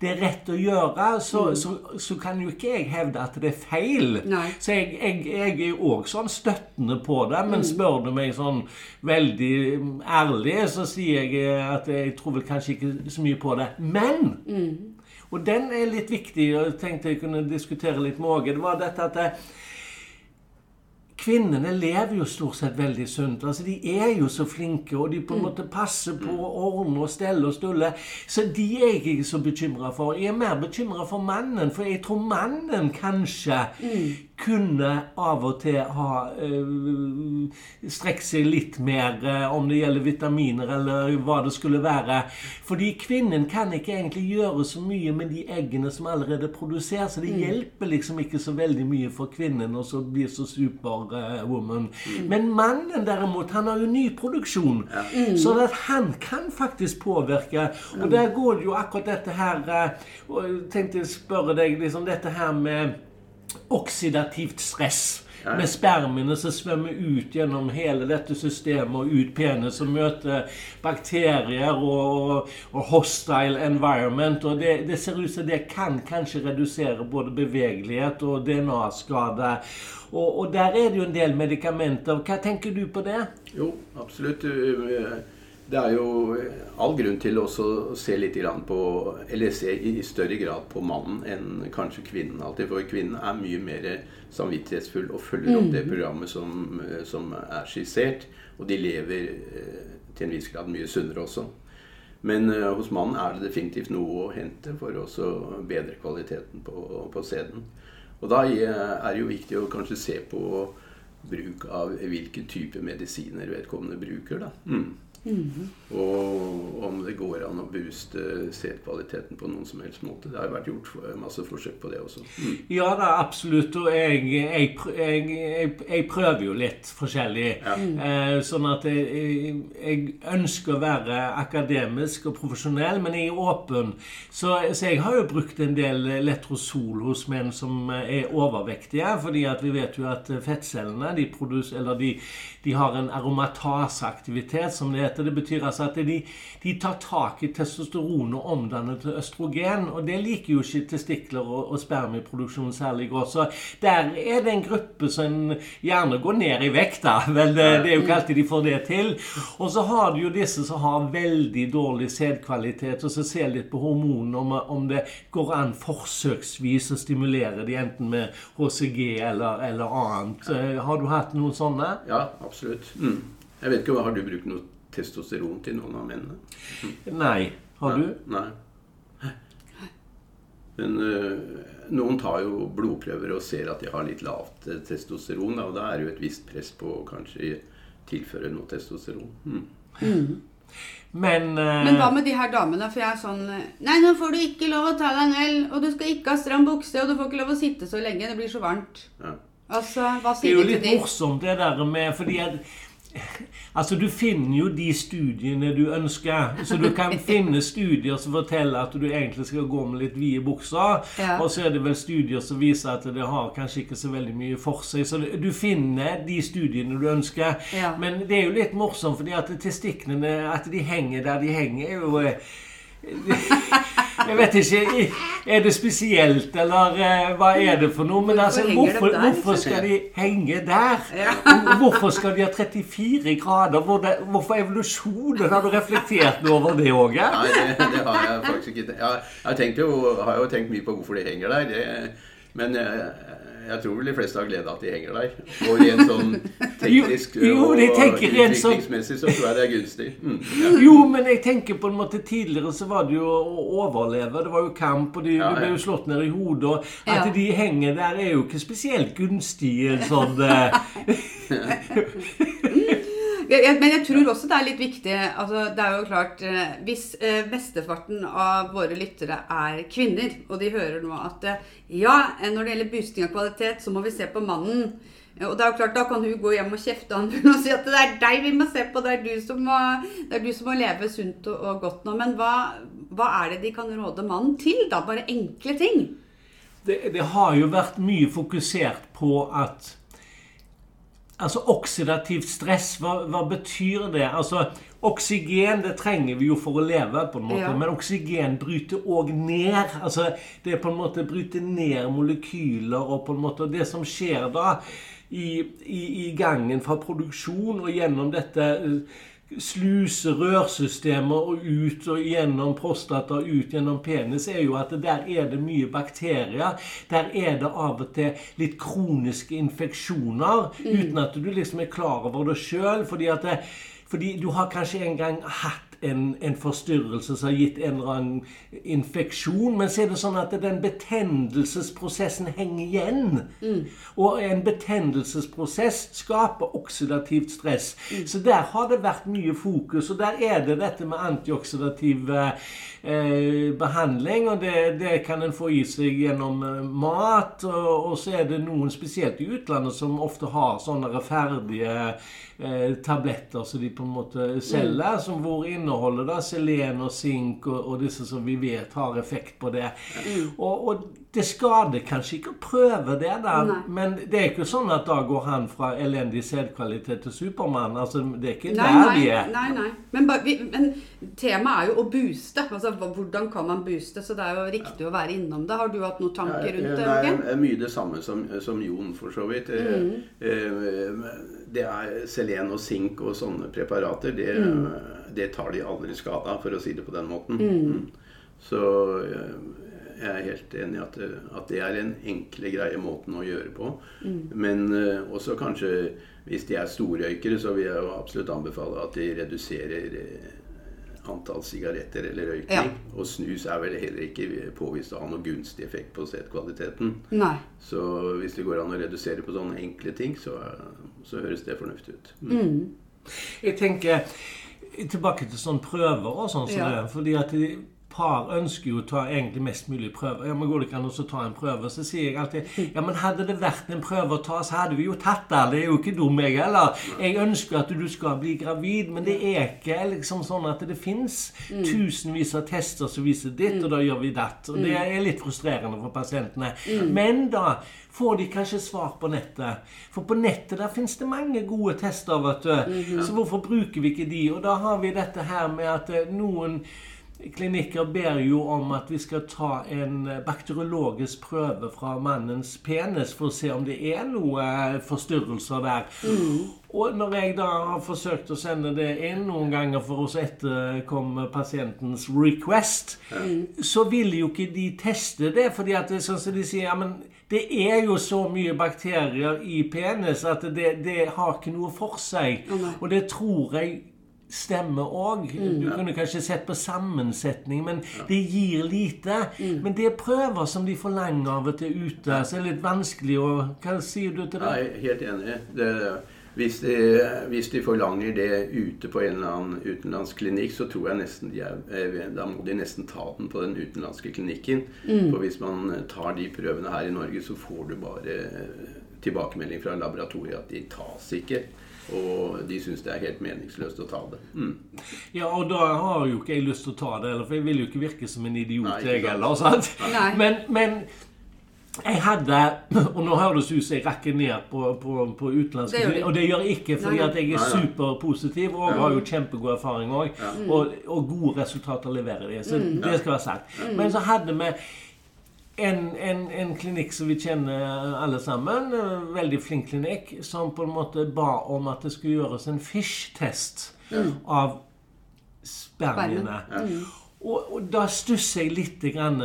det, er rett å gjøre, så, mm. så, så, kan jo ikke jeg hevde at det er feil. Nei. Så jeg, jeg, jeg er òg sånn støttende på det. Men mm. spør du meg sånn veldig ærlig, så sier jeg at jeg tror vel kanskje ikke så mye på det. Men mm. Og den er litt viktig, og jeg tenkte jeg kunne diskutere litt med Åge. Det var dette at jeg, Kvinnene lever jo stort sett veldig sunt. altså De er jo så flinke, og de på en mm. måte passer på å ordne og stelle og stulle. Så de er jeg ikke så bekymra for. Jeg er mer bekymra for mannen, for jeg tror mannen kanskje mm kunne av og til ha øh, strekt seg litt mer øh, om det gjelder vitaminer eller hva det skulle være. Fordi kvinnen kan ikke egentlig gjøre så mye med de eggene som allerede produseres. Så det mm. hjelper liksom ikke så veldig mye for kvinnen å bli så superwoman. Uh, mm. Men mannen derimot, han har jo ny produksjon. Ja. Mm. Så at han kan faktisk påvirke. Og mm. der går det jo akkurat dette her og Jeg tenkte å spørre deg liksom dette her med oksidativt stress. Ja. Med spermiene som svømmer ut gjennom hele dette systemet og ut penis og møter bakterier og, og hostile environment. Og det, det, ser ut som det kan kanskje redusere både bevegelighet og DNA-skade. Og, og, der er det jo en del medikamenter. Hva tenker du på det? Jo, absolutt det er jo all grunn til å se litt på Eller se i større grad på mannen enn kanskje kvinnen alltid. For kvinnen er mye mer samvittighetsfull og følger opp det mm. programmet som, som er skissert. Og de lever eh, til en viss grad mye sunnere også. Men uh, hos mannen er det definitivt noe å hente for å bedre kvaliteten på, på sæden. Og da er det jo viktig å kanskje se på bruk av hvilke type medisiner vedkommende bruker. da. Mm. Mm. Og an å booste sædkvaliteten på noen som helst måte. Det har jo vært gjort masse forsøk på det også. Mm. Ja da, absolutt. Og jeg, jeg, jeg, jeg prøver jo litt forskjellig. Ja. Eh, sånn at jeg, ønsker å være akademisk og profesjonell, men jeg er åpen. Så, så, jeg har jo brukt en del letrosol hos menn som er overvektige. fordi at vi vet jo at fettcellene de, de, de har en aromataseaktivitet som det heter. Det betyr altså at de, de tar tak i testosteron og omdanne til østrogen. Og det liker jo ikke testikler og, og spermieproduksjon særlig godt. Så der er det en gruppe som gjerne går ned i vekt, da. Vel, det, det er jo ikke alltid de får det til. Og så har du jo disse som har veldig dårlig sædkvalitet, og så ser litt på hormonene om, om, det går an forsøksvis å stimulere de enten med HCG eller, eller annet. Har du hatt noen sånne? Ja, absolutt. Mm. Jeg vet ikke, Har du brukt noe testosteron til noen av mennene? Nei. Har du? Nei. Men uh, noen tar jo blodprøver og ser at de har litt lavt uh, testosteron. Da, og da er det jo et visst press på å kanskje tilføre noe testosteron. Mm. Mm. Men, uh, Men hva med de her damene? For jeg er sånn Nei, nå får du ikke lov å ta deg en øl, og du skal ikke ha stram bukse, og du får ikke lov å sitte så lenge. Det blir så varmt. Ja. Altså, hva sier du til de? Det er jo litt morsomt det der med fordi at Altså, Du finner jo de studiene du ønsker. Så du kan finne studier som forteller at du egentlig skal gå med litt vide bukser. Ja. Og så er det vel studier som viser at det har kanskje ikke så veldig mye for seg. Så du finner de studiene du ønsker. Ja. Men det er jo litt morsomt, fordi at testiklene at de henger der de henger, er jo eh, jeg vet ikke. Er det spesielt, eller uh, hva er det for noe? Men altså, hvorfor, hvorfor skal de henge der? Hvorfor skal de ha 34 grader? Hvorfor evolusjonen? Har du reflektert noe over det òg? Nei, det, det, har jeg faktisk ikke. Jeg, jeg jo, har jo tenkt mye på hvorfor de henger der. Det, men uh, jeg tror vel de fleste har glede av at de henger der. Og rent sånn teknisk jo, jo, og utviklingsmessig så tror jeg det er gunstig. Mm, ja. Jo, men jeg tenker på en måte tidligere så var det jo å overleve. Det var jo kamp, og de, ja, ja. ble jo slått ned i hodet. Og at de henger der, er jo ikke spesielt gunstig sånn men jeg tror også det er litt viktig altså Det er jo klart eh, Hvis eh, mesteparten av våre lyttere er kvinner, og de hører nå at eh, ja, når det gjelder boosting av kvalitet, så må vi se på mannen. Og det er jo klart, Da kan hun gå hjem og kjefte han og si at det er deg vi må se på, det er du som må, du som må leve sunt og, og godt nå. Men hva, hva, er det de kan råde mannen til? da? Bare enkle ting? Det, det har jo vært mye fokusert på at Altså oksidativt stress, hva, hva, betyr det? Altså, Oksygen det trenger vi jo for å leve, på en måte, ja. men oksygen bryter òg ned. Altså, det er på en måte bryter ned molekyler, og på en måte det som skjer da i, i, i gangen fra produksjon og gjennom dette sluse rørsystemer og ut og gjennom prostata ut gjennom penis, er jo at der er det mye bakterier. Der er det av og til litt kroniske infeksjoner mm. uten at du liksom er klar over det sjøl. Fordi, fordi du har kanskje en gang hatt en, en, forstyrrelse som har gitt en eller annen infeksjon. Men så er det sånn at den betennelsesprosessen henger igjen. Mm. Og en betennelsesprosess skaper oksidativt stress. Mm. Så der har det vært mye fokus. Og der er det dette med antioksidativ eh, behandling. Og det, det, kan en få i seg gjennom eh, mat. Og, og, så er det noen, spesielt i utlandet, som ofte har sånne ferdige eh, tabletter som de på en måte selger, mm. som hvor inneholder da selen og sink og, og, disse som vi vet har effekt på det. Mm. Og, og, det skader kanskje ikke å prøve det, da, nei. men det er ikke sånn at da går han fra elendig sædkvalitet til Supermann. Altså, det er ikke nei, der vi er. Nei, nei. Men, men, temaet er jo å booste. Altså, hvordan kan man booste? Så det er jo riktig ja. å være innom det. Har du hatt noen tanker rundt det? Det er mye det samme som, som Jon, for så vidt. Mm. Eh, det er selen og sink og sånne preparater. Det, mm. det tar de aldri skade av, for å si det på den måten. Mm. mm. Så eh, jeg er helt enig i at, at, det er en enkle, greie måten å gjøre på. Mm. Men uh, også kanskje hvis de er storrøykere, så vil jeg jo absolutt anbefale at de reduserer uh, antall sigaretter eller røyking. Ja. Og snus er vel heller ikke påvist å ha noe gunstig effekt på sædkvaliteten. Så hvis det går an å redusere på sånne enkle ting, så, så høres det fornuftig ut. Mm. Mm. Jeg tenker tilbake til sånne prøver og sånn som ja. det. fordi at par ønsker jo å ta egentlig mest mulig prøver. Ja, men Går det ikke an å ta en prøve? Så sier jeg alltid ja, men hadde det vært en prøve å ta, så hadde vi jo tatt den. Det er jo ikke dum, jeg heller. Jeg ønsker at du skal bli gravid, men det er ikke liksom sånn at det fins mm. tusenvis av tester som viser ditt, og da gjør vi datt. Og det mm. er litt frustrerende for pasientene. Mm. Men da får de kanskje svar på nettet. For på nettet der fins det mange gode tester, vet du. Mm-hmm. Så hvorfor bruker vi ikke de? Og da har vi dette her med at eh, noen klinikker ber jo om at vi skal ta en bakteriologisk prøve fra mannens penis for å se om det er noe forstyrrelser der. Mm. Og når jeg da har forsøkt å sende det inn noen ganger for å etterkomme pasientens request, mm. så vil jo ikke de teste det. fordi at det er sånn som de sier ja, men det er jo så mye bakterier i penis at det, det har ikke noe for seg. Mm. Og det tror jeg stemme òg. Mm. Du kunne kanskje sett på sammensetning, men ja. det gir lite. Mm. Men det er prøver som de forlanger av og til ute, så det er litt vanskelig å Hva sier du til det? Jeg er helt enig. Det, hvis, de, hvis, de, forlanger det ute på en eller annen utenlandsk klinikk, så tror jeg nesten de er, eh, da må de nesten ta den på den utenlandske klinikken. Mm. For hvis man tar de prøvene her i Norge, så får du bare tilbakemelding fra laboratoriet at de tas ikke. Og de syns det er helt meningsløst å ta det. Mm. Ja, og da har jo ikke jeg lyst til å ta det, for jeg vil jo ikke virke som en idiot, Nei, jeg heller. sant? Men, men, jeg hadde Og nå høres det ut som jeg rakker ned på, på, på utenlandske det Og det gjør jeg ikke fordi at jeg er superpositiv og har jo kjempegod erfaring òg. Og, og, gode resultater leverer de. Så mm. det skal være sagt. Mm. Men så hadde vi en, en, en, klinikk som vi kjenner alle sammen, veldig flink klinikk, som på en måte ba om at det skulle gjøres en fish-test mm. av spermiene. Mm. Og, og, da stusser jeg litt.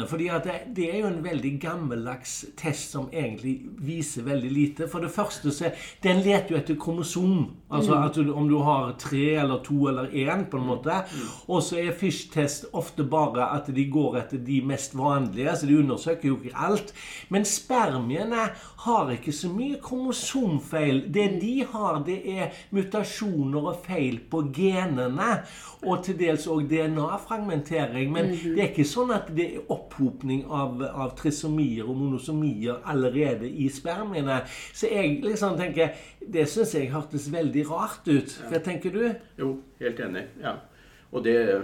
for det, det, er jo en veldig gammeldags test som egentlig viser veldig lite. For det første så Den leter jo etter kromosom. Altså mm. du, om du har tre eller to eller én, på en måte. Mm. Og så er Fish-test ofte bare at de går etter de mest vanlige. Så de undersøker jo ikke alt. Men spermiene har ikke så mye kromosomfeil. Det mm. de har, det er mutasjoner og feil på genene. Og til dels òg DNA-fragmentering registrering. Men mm -hmm. det er ikke sånn at det er opphopning av, av trisomier og monosomier allerede i spermiene. Så jeg liksom tenker Det syns jeg hørtes veldig rart ut. Hva tenker du? Jo, helt enig. Ja. Og det,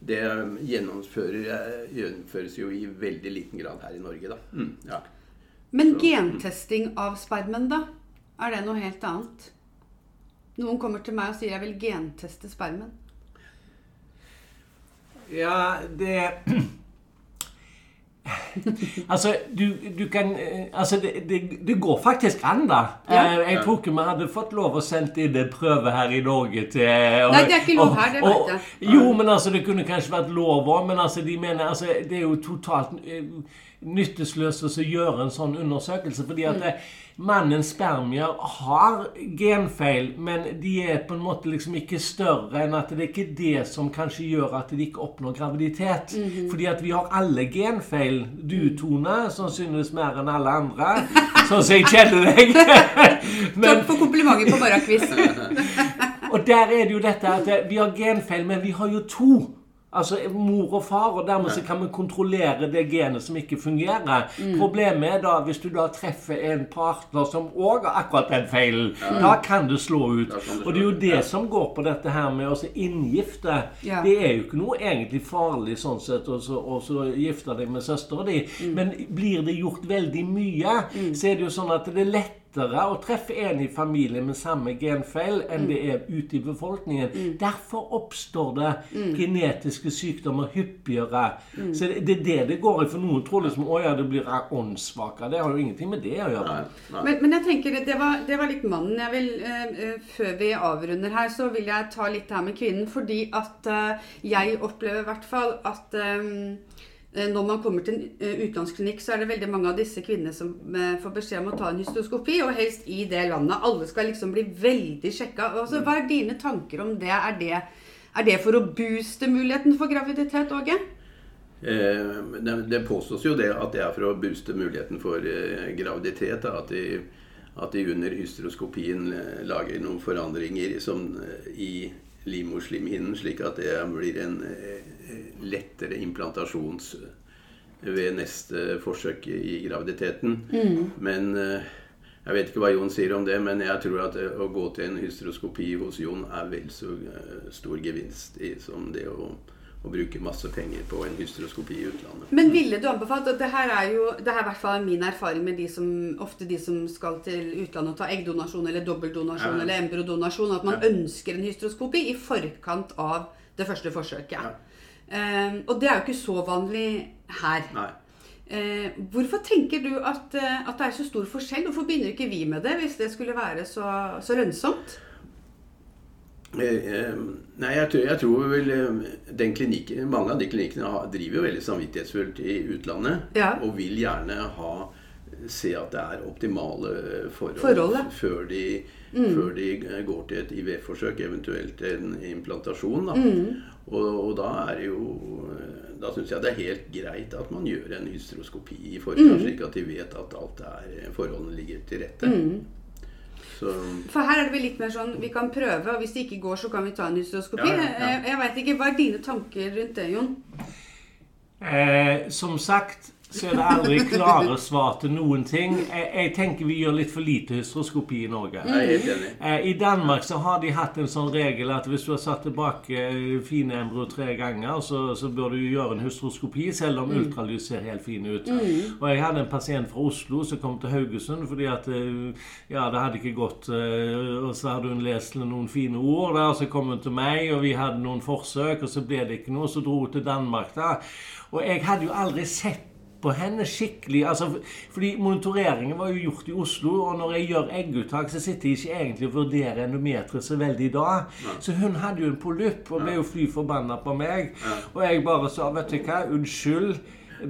det gjennomføres jo i veldig liten grad her i Norge, da. Mm, ja. Men Så, gentesting av spermen, da? Er det noe helt annet? Noen kommer til meg og sier jeg vil genteste spermen. Ja, det altså, du, du, kan Altså, det, det, det, går faktisk an, da. Ja. Eh, jeg tror ikke vi hadde fått lov å sende inn en prøve her i Norge til og, Nei, det er ikke lov her, det vet jeg. Jo, men altså, det kunne kanskje vært lov òg. Men altså, de mener altså, Det er jo totalt nytteløst å gjøre en sånn undersøkelse. fordi at mm. Mannens spermier har genfeil, men de er på en måte liksom ikke større enn at det er ikke det som kanskje gjør at de ikke oppnår graviditet. Mm -hmm. Fordi at vi har alle genfeil. Du, Tone, Tone, sannsynligvis mer enn alle andre. Sånn som jeg kjenner deg. men, Takk for komplimenter på morgenkvisten. og der er det jo dette at vi har genfeil, men vi har jo to. Altså mor og far, og dermed så kan vi kontrollere det genet som ikke fungerer. Mm. Problemet er da hvis du da treffer en partner som òg har akkurat den feilen. Ja. Da kan det slå ut. Det slå og det er jo det ja. som går på dette her med å inngifte. Ja. Det er jo ikke noe egentlig farlig sånn sett å gifte deg med søstera di, mm. men blir det gjort veldig mye, mm. så er det jo sånn at det er lett lettere å treffe en i familien med samme genfeil enn mm. det er ute i befolkningen. Mm. Derfor oppstår det mm. genetiske sykdommer hyppigere. Mm. Så det, det, er det det går i. For noen tror liksom å ja, det blir åndssvakere. Det har jo ingenting med det å gjøre. Nei, nei. Men, men, jeg tenker, det var, det var litt mannen. Jeg vil, uh, før vi avrunder her, så vil jeg ta litt det her med kvinnen. Fordi at uh, jeg opplever i hvert fall at um, Eh, når man kommer til en eh, utenlandsklinikk, så er det veldig mange av disse kvinnene som eh, får beskjed om å ta en hystoskopi, og helst i det landet. Alle skal liksom bli veldig sjekka. Altså, hva er dine tanker om det? Er det, Er det for å booste muligheten for graviditet, Åge? Eh, det, påstås jo det at det er for å booste muligheten for eh, graviditet. At, de, at de under hysteroskopien eh, lager noen forandringer som, eh, livmorslimhinnen, slik at det blir en eh, lettere implantasjons ved neste forsøk i graviditeten. Men eh, jeg vet ikke hva Jon sier om det, men jeg tror at eh, å gå til en hysteroskopi hos Jon er vel så eh, stor gevinst i, som det å, å bruke masse penger på en hysteroskopi i utlandet. Men ville du anbefalt at det her er jo det her er i hvert fall min erfaring med de som, ofte de som skal til utlandet og ta eggdonasjon eller dobbeltdonasjon Ja. eller embryodonasjon, at man Ja. ønsker en hysteroskopi i forkant av det første forsøket. Ja. Um, og det er jo ikke så vanlig her. Nei. Eh, hvorfor tenker du at, eh, at det er så stor forskjell? Hvorfor begynner ikke vi med det hvis det skulle være så, så lønnsomt? Eh, eh, Nei, jeg tror, jeg tror vel eh, den klinikken, Mange av de klinikkene driver jo veldig samvittighetsfullt i utlandet. Ja. Og vil gjerne ha se at det er optimale forhold, Forhold, før, de, før de går til et IVF-forsøk, eventuelt en implantasjon. Da. Mm. Og, og da er det jo Da syns jeg det er helt greit at man gjør en hystroskopi i forkant, Mm. slik at de vet at alt er, forholdene ligger til rette. Mm. Så For her er det vel litt mer sånn vi kan prøve, og hvis det ikke går, så kan vi ta en hysteroskopi. Ja, ja, ja. Jeg, veit vet ikke, Hva er dine tanker rundt det, Jon? Eh, som sagt så er det aldri klare svar til noen ting. Jeg, jeg tenker vi gjør litt for lite hysteroskopi i Norge. Eh, I Danmark så har de hatt en sånn regel at hvis du har satt tilbake eh, fine embryo tre ganger, så, så bør du gjøre en hysteroskopi, selv om ultralyd ser helt fin ut. Og jeg hadde en pasient fra Oslo som kom til Haugesund fordi at eh, ja, det hadde ikke gått. Og så hadde hun lest noen fine ord der, så kom hun til meg, og vi hadde noen forsøk, og så ble det ikke noe. Så dro hun til Danmark, da. Og jeg hadde jo aldri sett på henne skikkelig. altså, fordi Monitoreringen var jo gjort i Oslo, og når jeg gjør egguttak, så sitter jeg ikke egentlig og vurderer endometeret så veldig da. Så hun hadde jo en polypp og ble jo fly forbanna på meg. Og jeg bare sa vet du hva, unnskyld.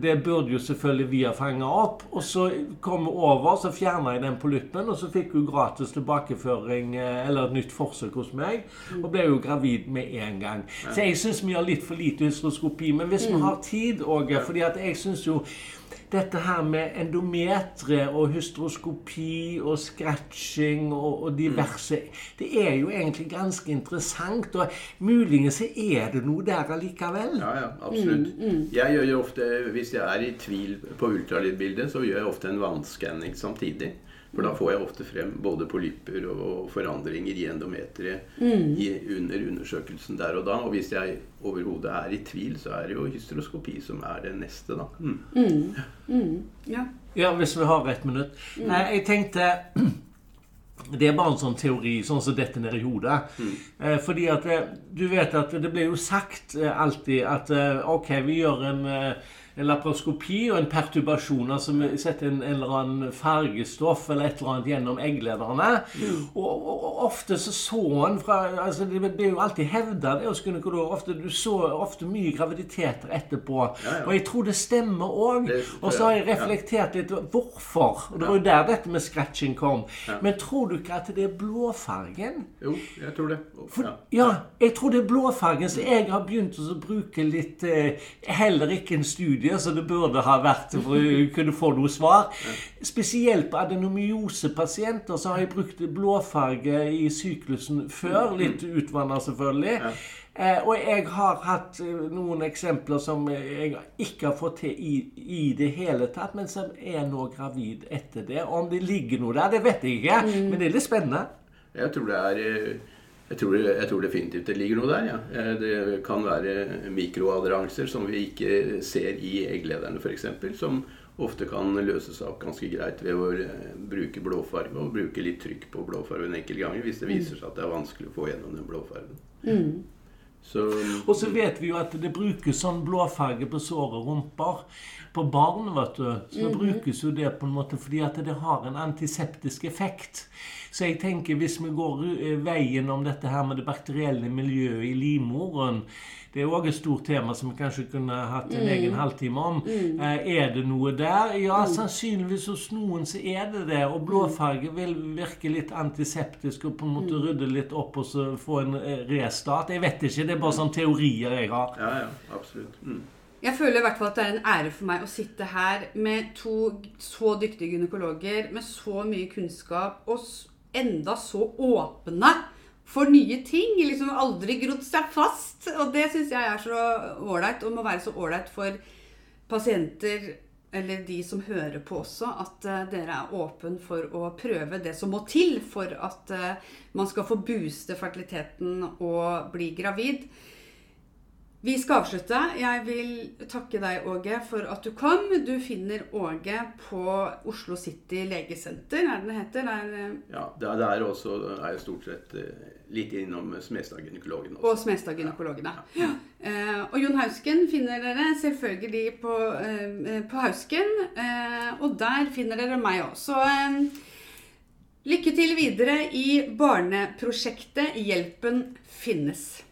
Det burde jo selvfølgelig vi ha fanga opp. Og så kom vi over, så fjerna jeg den polyppen, og så fikk hun gratis tilbakeføring eh, eller et nytt forsøk hos meg. Og ble jo gravid med en gang. Så jeg syns vi har litt for lite hysteroskopi. Men hvis vi har tid, Åge fordi at jeg syns jo dette her med endometre og hysteroskopi og scratching og, og diverse Det er jo egentlig ganske interessant. Og muligens er det noe der allikevel. Ja, ja, absolutt. Jeg gjør jo ofte, Hvis jeg er i tvil på ultralydbildet, så gjør jeg ofte en vannskanning samtidig. For da får jeg ofte frem både polypper og forandringer i endometeret mm. under undersøkelsen der og da. Og hvis jeg overhodet er i tvil, så er det jo hysteroskopi som er det neste, da. Mm. Ja. Ja, hvis vi har ett minutt. Nei, jeg tenkte Det er bare en sånn teori, sånn som dette ned i hodet. Eh, fordi at eh, du vet at det blir jo sagt eh, alltid at eh, OK, vi gjør en, eh, en laparoskopi og en perturbasjon. Altså vi setter en, en eller annen fargestoff eller et eller annet gjennom egglederne. Og, og, og ofte så så en fra altså Det blir jo alltid hevda det hos gynekologer. Ofte, du så ofte mye graviditeter etterpå. ja. Og jeg tror det stemmer òg. Og så har jeg ja. reflektert litt hvorfor. Og det var jo der dette med scratching kom. Men tror du ikke at det er blåfargen? Jo, jeg tror det. For, Ja. ja, jeg tror det er blåfargen, så jeg har begynt å bruke litt eh, Heller ikke en studie, så det burde ha vært for å kunne få noe svar. Spesielt på adenomyosepasienter så har jeg brukt blåfarge i syklusen før. Litt utvanna, selvfølgelig. Eh, og jeg har hatt eh, noen eksempler som jeg ikke har fått til i, i det hele tatt, men som er nå gravid etter det. Om det ligger noe der, det vet jeg ikke, men det er litt spennende. Jeg tror det er eh, jeg tror, jeg tror definitivt det ligger noe der. ja. Eh, Det kan være mikroadranser som vi ikke ser i egglederne f.eks. Som ofte kan løses opp ganske greit ved å eh, bruke blåfarge og bruke litt trykk på blåfargen enkelte ganger hvis det viser seg at det er vanskelig å få gjennom den blåfargen. Så Og så vet vi jo at det brukes sånn blåfarge på såre rumper på barn. vet du. Så brukes jo det på en måte fordi at det har en antiseptisk effekt. Så jeg tenker hvis vi går eh, veien om dette her med det bakterielle miljøet i livmoren det er òg et stort tema som vi kanskje kunne hatt en egen halvtime om. Mm. Er det noe der? Ja, sannsynligvis hos noen så er det det. Og blåfarge vil virke litt antiseptisk og på en måte rydde litt opp og så få en eh, restart. Jeg vet ikke. Det er bare sånne teorier jeg har. Ja, ja, absolutt. Jeg føler i hvert fall at det er en ære for meg å sitte her med to så dyktige gynekologer med så mye kunnskap og enda så åpne for nye ting. Liksom aldri grodd seg fast. Og det syns jeg er så ålreit, og må være så ålreit for pasienter eller de som hører på også, at uh, dere er åpen for å prøve det som må til for at uh, man skal få booste fertiliteten og bli gravid. Vi skal avslutte. Jeg vil takke deg, Åge, for at du kom. Du finner Åge på Oslo City legesenter, er det det heter? Det er, eh, Ja, der, der også er jeg stort sett eh, litt innom Smestad-gynekologen og. Smestad-gynekologene. Ja. Eh, og Jon Hausken finner dere selvfølgelig på, eh, på Hausken. Eh, og der finner dere meg òg. Så eh, lykke til videre i barneprosjektet 'Hjelpen finnes'.